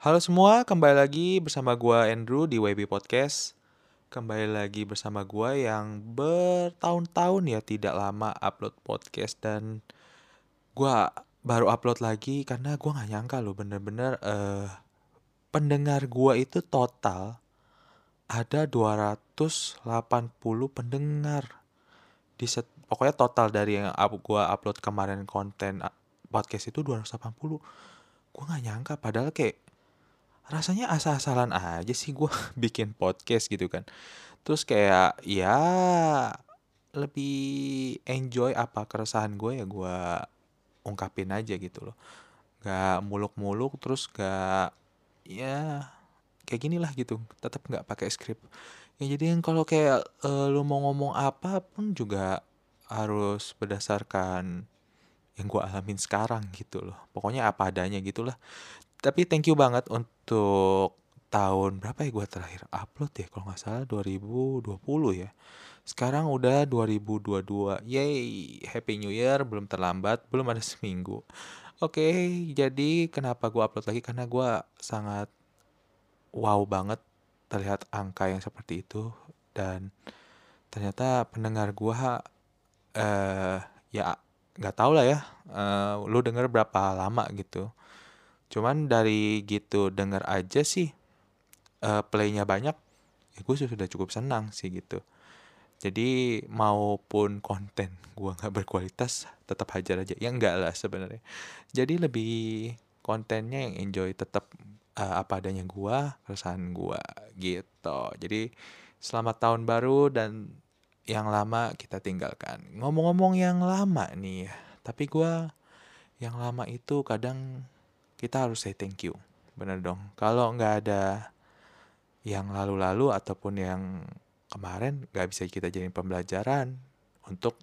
Halo semua, kembali lagi bersama gua Andrew di WB Podcast. Kembali lagi bersama gua yang bertahun-tahun ya tidak lama upload podcast dan gua baru upload lagi karena gua nggak nyangka loh bener-bener eh, pendengar gua itu total ada 280 pendengar di set, pokoknya total dari yang up, gua upload kemarin konten uh, podcast itu 280 gua nggak nyangka padahal kayak rasanya asal-asalan aja sih gue bikin podcast gitu kan. Terus kayak ya lebih enjoy apa keresahan gue ya gue ungkapin aja gitu loh. Gak muluk-muluk terus gak ya kayak gini lah gitu. Tetap nggak pakai skrip. Ya jadi yang kalau kayak uh, lu mau ngomong apa pun juga harus berdasarkan yang gue alamin sekarang gitu loh. Pokoknya apa adanya gitulah tapi thank you banget untuk tahun berapa ya gue terakhir upload ya kalau nggak salah 2020 ya. Sekarang udah 2022 yay happy new year. Belum terlambat belum ada seminggu. Oke jadi kenapa gue upload lagi? Karena gue sangat wow banget terlihat angka yang seperti itu. Dan ternyata pendengar gue uh, ya nggak tau lah ya uh, lu denger berapa lama gitu cuman dari gitu denger aja sih uh, playnya banyak ya gue sudah cukup senang sih gitu. Jadi maupun konten gue nggak berkualitas tetap hajar aja. Ya enggak lah sebenarnya. Jadi lebih kontennya yang enjoy tetap uh, apa adanya gue keresahan gue gitu. Jadi selamat tahun baru dan yang lama kita tinggalkan. Ngomong-ngomong yang lama nih tapi gue yang lama itu kadang kita harus say thank you. Bener dong. Kalau nggak ada yang lalu-lalu ataupun yang kemarin nggak bisa kita jadi pembelajaran untuk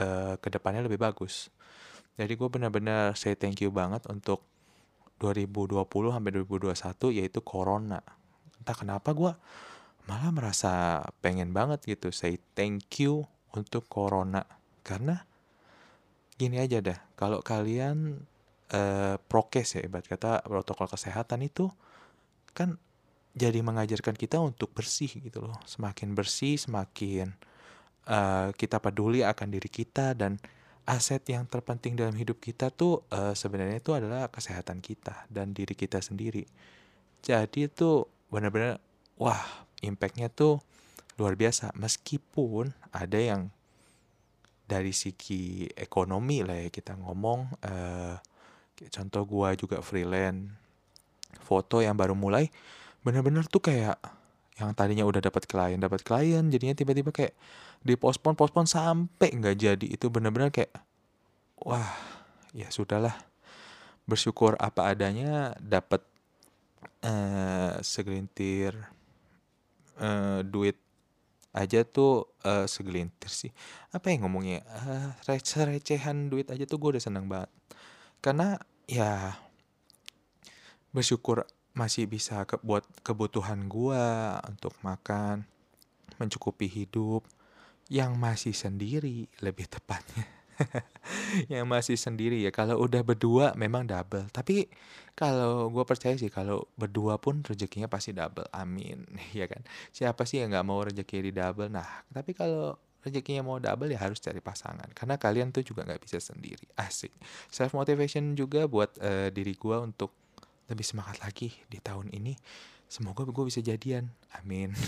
uh, ke depannya lebih bagus. Jadi gue benar-benar say thank you banget untuk 2020 sampai 2021 yaitu corona. Entah kenapa gue malah merasa pengen banget gitu say thank you untuk corona karena gini aja dah kalau kalian eh, prokes ya ibarat kata protokol kesehatan itu kan jadi mengajarkan kita untuk bersih gitu loh. Semakin bersih semakin uh, kita peduli akan diri kita dan aset yang terpenting dalam hidup kita tuh uh, sebenarnya itu adalah kesehatan kita dan diri kita sendiri. Jadi itu benar-benar wah impactnya tuh luar biasa. Meskipun ada yang dari segi ekonomi lah ya kita ngomong uh, contoh gua juga freelance. Foto yang baru mulai bener-bener tuh kayak yang tadinya udah dapat klien dapat klien jadinya tiba-tiba kayak dipospon pospon sampai nggak jadi. Itu bener-bener kayak wah ya sudahlah. Bersyukur apa adanya dapat uh, segelintir uh, duit aja tuh uh, segelintir sih. Apa yang ngomongnya? Uh, receh-recehan duit aja tuh gue udah seneng banget. Karena ya bersyukur masih bisa ke, buat kebutuhan gua untuk makan, mencukupi hidup yang masih sendiri lebih tepatnya. yang masih sendiri ya. Kalau udah berdua memang double. Tapi kalau gue percaya sih kalau berdua pun rezekinya pasti double. Amin. Ya kan? Siapa sih yang nggak mau rezeki di double? Nah tapi kalau rezekinya mau double ya harus cari pasangan. Karena kalian tuh juga nggak bisa sendiri. Asik. Self motivation juga buat uh, diri gue untuk lebih semangat lagi di tahun ini. Semoga gue bisa jadian. Amin.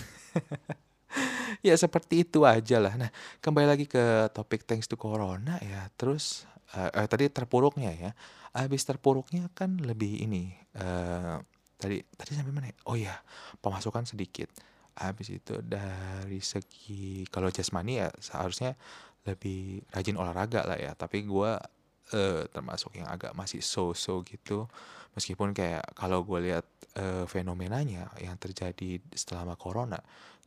Ya seperti itu aja lah. Nah kembali lagi ke topik thanks to corona ya. Terus uh, uh, tadi terpuruknya ya. Habis terpuruknya kan lebih ini uh, tadi tadi sampai mana ya? oh ya pemasukan sedikit habis itu dari segi kalau jasmani ya seharusnya lebih rajin olahraga lah ya. Tapi gue uh, termasuk yang agak masih so-so gitu meskipun kayak kalau gue lihat uh, fenomenanya yang terjadi setelah corona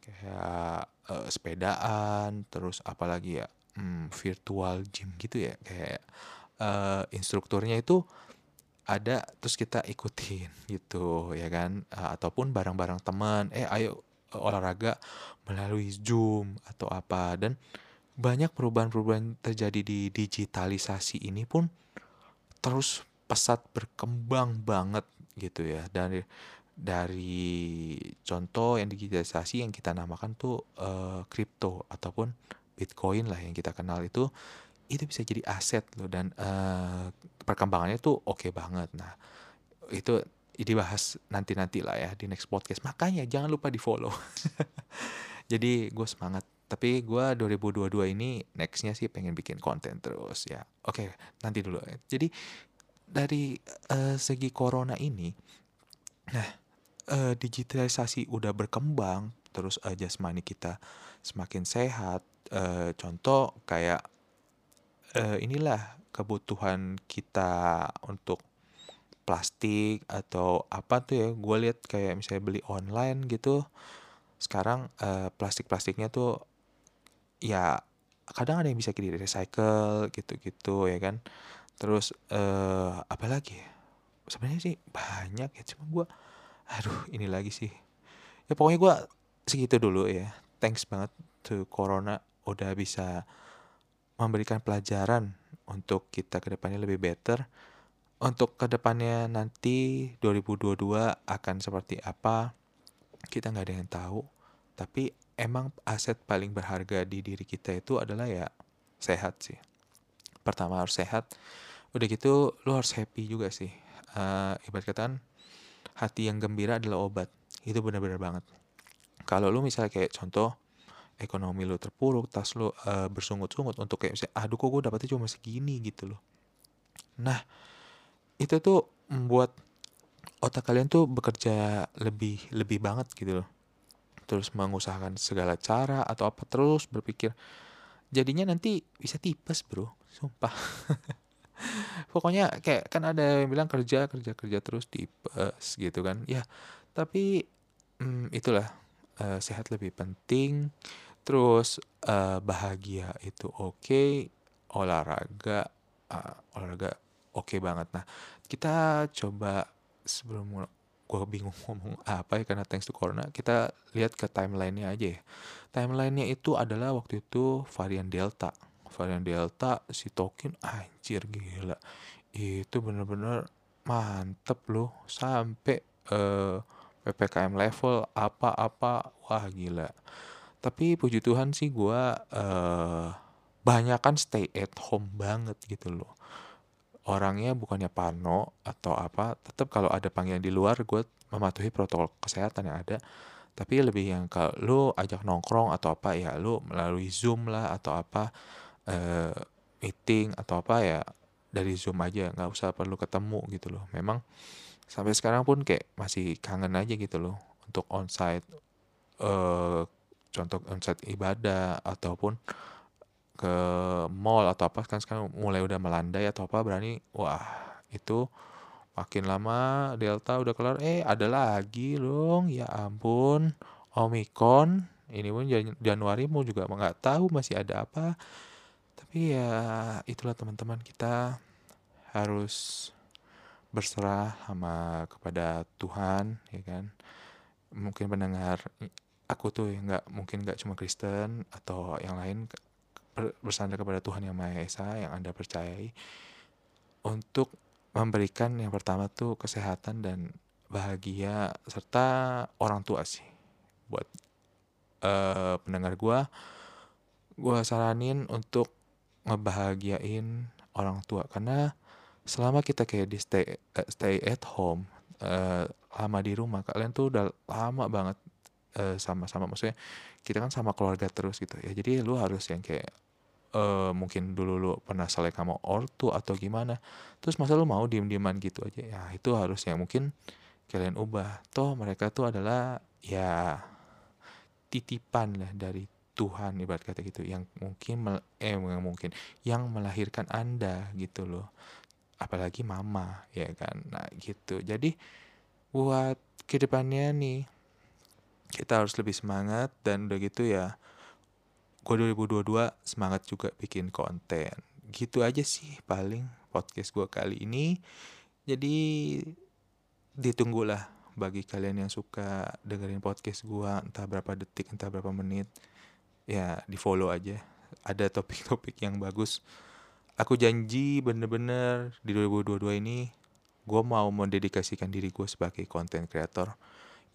kayak uh, sepedaan terus apalagi ya hmm, virtual gym gitu ya kayak uh, instrukturnya itu ada terus kita ikutin gitu ya kan? Uh, ataupun barang-barang teman eh ayo olahraga melalui Zoom atau apa. Dan banyak perubahan-perubahan terjadi di digitalisasi ini pun terus pesat berkembang banget gitu ya. Dari dari contoh yang digitalisasi yang kita namakan tuh uh, kripto ataupun bitcoin lah yang kita kenal itu itu bisa jadi aset loh. Dan uh, perkembangannya tuh oke okay banget. Nah itu dibahas nanti-nanti lah ya di next podcast. Makanya jangan lupa di follow. Jadi gue semangat. Tapi gue 2022 ini nextnya sih pengen bikin konten terus ya. Oke nanti dulu. Jadi dari uh, segi corona ini, nah uh, digitalisasi udah berkembang, terus uh, jasmani kita semakin sehat. Uh, contoh kayak uh, inilah kebutuhan kita untuk plastik atau apa tuh ya gue lihat kayak misalnya beli online gitu sekarang uh, plastik-plastiknya tuh ya kadang ada yang bisa di recycle gitu-gitu ya kan? Terus uh, apa lagi ya? sebenarnya sih banyak ya cuma gue aduh ini lagi sih. Ya pokoknya gue segitu dulu ya. Thanks banget to corona udah bisa memberikan pelajaran untuk kita ke depannya lebih better untuk ke depannya nanti 2022 akan seperti apa, kita nggak ada yang tahu. Tapi emang aset paling berharga di diri kita itu adalah ya sehat sih. Pertama harus sehat, udah gitu lu harus happy juga sih. Uh, ibarat kata hati yang gembira adalah obat. Itu benar-benar banget. Kalau lu misalnya kayak contoh ekonomi lu terpuruk, tas lu uh, bersungut-sungut untuk kayak misalnya, aduh kok gue dapetnya cuma segini gitu loh. Nah, itu tuh membuat otak kalian tuh bekerja lebih lebih banget gitu loh. Terus mengusahakan segala cara atau apa terus berpikir. Jadinya nanti bisa tipes bro. Sumpah. Pokoknya kayak kan ada yang bilang kerja kerja kerja terus tipes gitu kan. Ya tapi hmm, itulah uh, sehat lebih penting. Terus uh, bahagia itu oke. Okay, olahraga uh, olahraga oke okay banget. Nah, kita coba sebelum gue bingung ngomong apa ya karena thanks to corona, kita lihat ke timelinenya aja ya. Timelinenya itu adalah waktu itu varian Delta. Varian Delta, si token anjir gila. Itu bener-bener mantep loh. Sampai uh, eh, PPKM level apa-apa. Wah gila. Tapi puji Tuhan sih gue uh, banyak kan stay at home banget gitu loh orangnya bukannya pano atau apa tetap kalau ada panggilan di luar gue mematuhi protokol kesehatan yang ada. Tapi lebih yang kalau lu ajak nongkrong atau apa ya lu melalui zoom lah atau apa uh, meeting atau apa ya dari zoom aja nggak usah perlu ketemu gitu loh. Memang sampai sekarang pun kayak masih kangen aja gitu loh untuk onsite uh, contoh onsite ibadah ataupun ke mall atau apa kan sekarang mulai udah melandai atau apa berani wah itu makin lama delta udah kelar eh ada lagi dong ya ampun omikron ini pun Januari mau juga nggak tahu masih ada apa. Tapi ya itulah teman-teman kita harus berserah sama kepada Tuhan ya kan. Mungkin pendengar aku tuh nggak mungkin nggak cuma Kristen atau yang lain bersandar kepada Tuhan Yang Maha Esa yang Anda percayai untuk memberikan yang pertama tuh kesehatan dan bahagia serta orang tua sih. Buat uh, pendengar gue gue saranin untuk ngebahagiain orang tua. Karena selama kita kayak di stay uh, stay at home uh, lama di rumah kalian tuh udah lama banget sama-sama. Uh, maksudnya kita kan sama keluarga terus gitu ya. Jadi lu harus yang kayak uh, mungkin dulu lu pernah selek sama ortu atau gimana terus masa lu mau diem-dieman gitu aja? Ya itu harus yang mungkin kalian ubah. Toh mereka tuh adalah ya titipan lah dari Tuhan ibarat kata gitu yang mungkin eh yang mungkin yang melahirkan anda gitu loh. Apalagi mama ya kan? Nah gitu. Jadi buat ke depannya nih kita harus lebih semangat dan udah gitu ya gue 2022 semangat juga bikin konten. Gitu aja sih paling podcast gue kali ini. Jadi ditunggulah bagi kalian yang suka dengerin podcast gue entah berapa detik entah berapa menit ya di follow aja. Ada topik-topik yang bagus. Aku janji bener-bener di 2022 ini gue mau mendedikasikan diri gue sebagai content creator.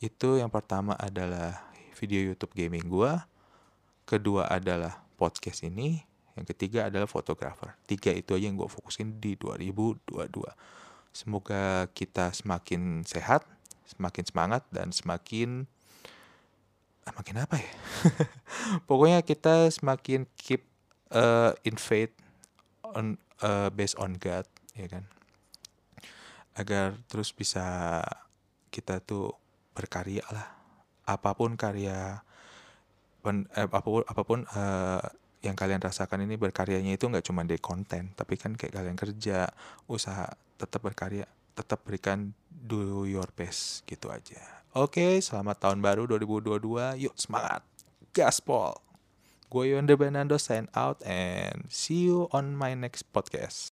Itu yang pertama adalah video YouTube gaming gue kedua adalah podcast ini yang ketiga adalah fotografer. Tiga itu aja yang gue fokusin di 2022 semoga kita semakin sehat semakin semangat dan semakin ah, makin apa ya? Pokoknya kita semakin keep uh, in faith on uh, based on God ya kan? Agar terus bisa kita tuh berkarya lah. Apa pun karya pen, eh, apa pun apa pun uh, yang kalian rasakan ini berkaryanya itu nggak cuma di konten tapi kan kayak kalian kerja usaha tetap berkarya tetap berikan do your best gitu aja. Oke selamat tahun baru 2022 yuk semangat. Gaspol gue Yonde Bernardo sign out and see you on my next podcast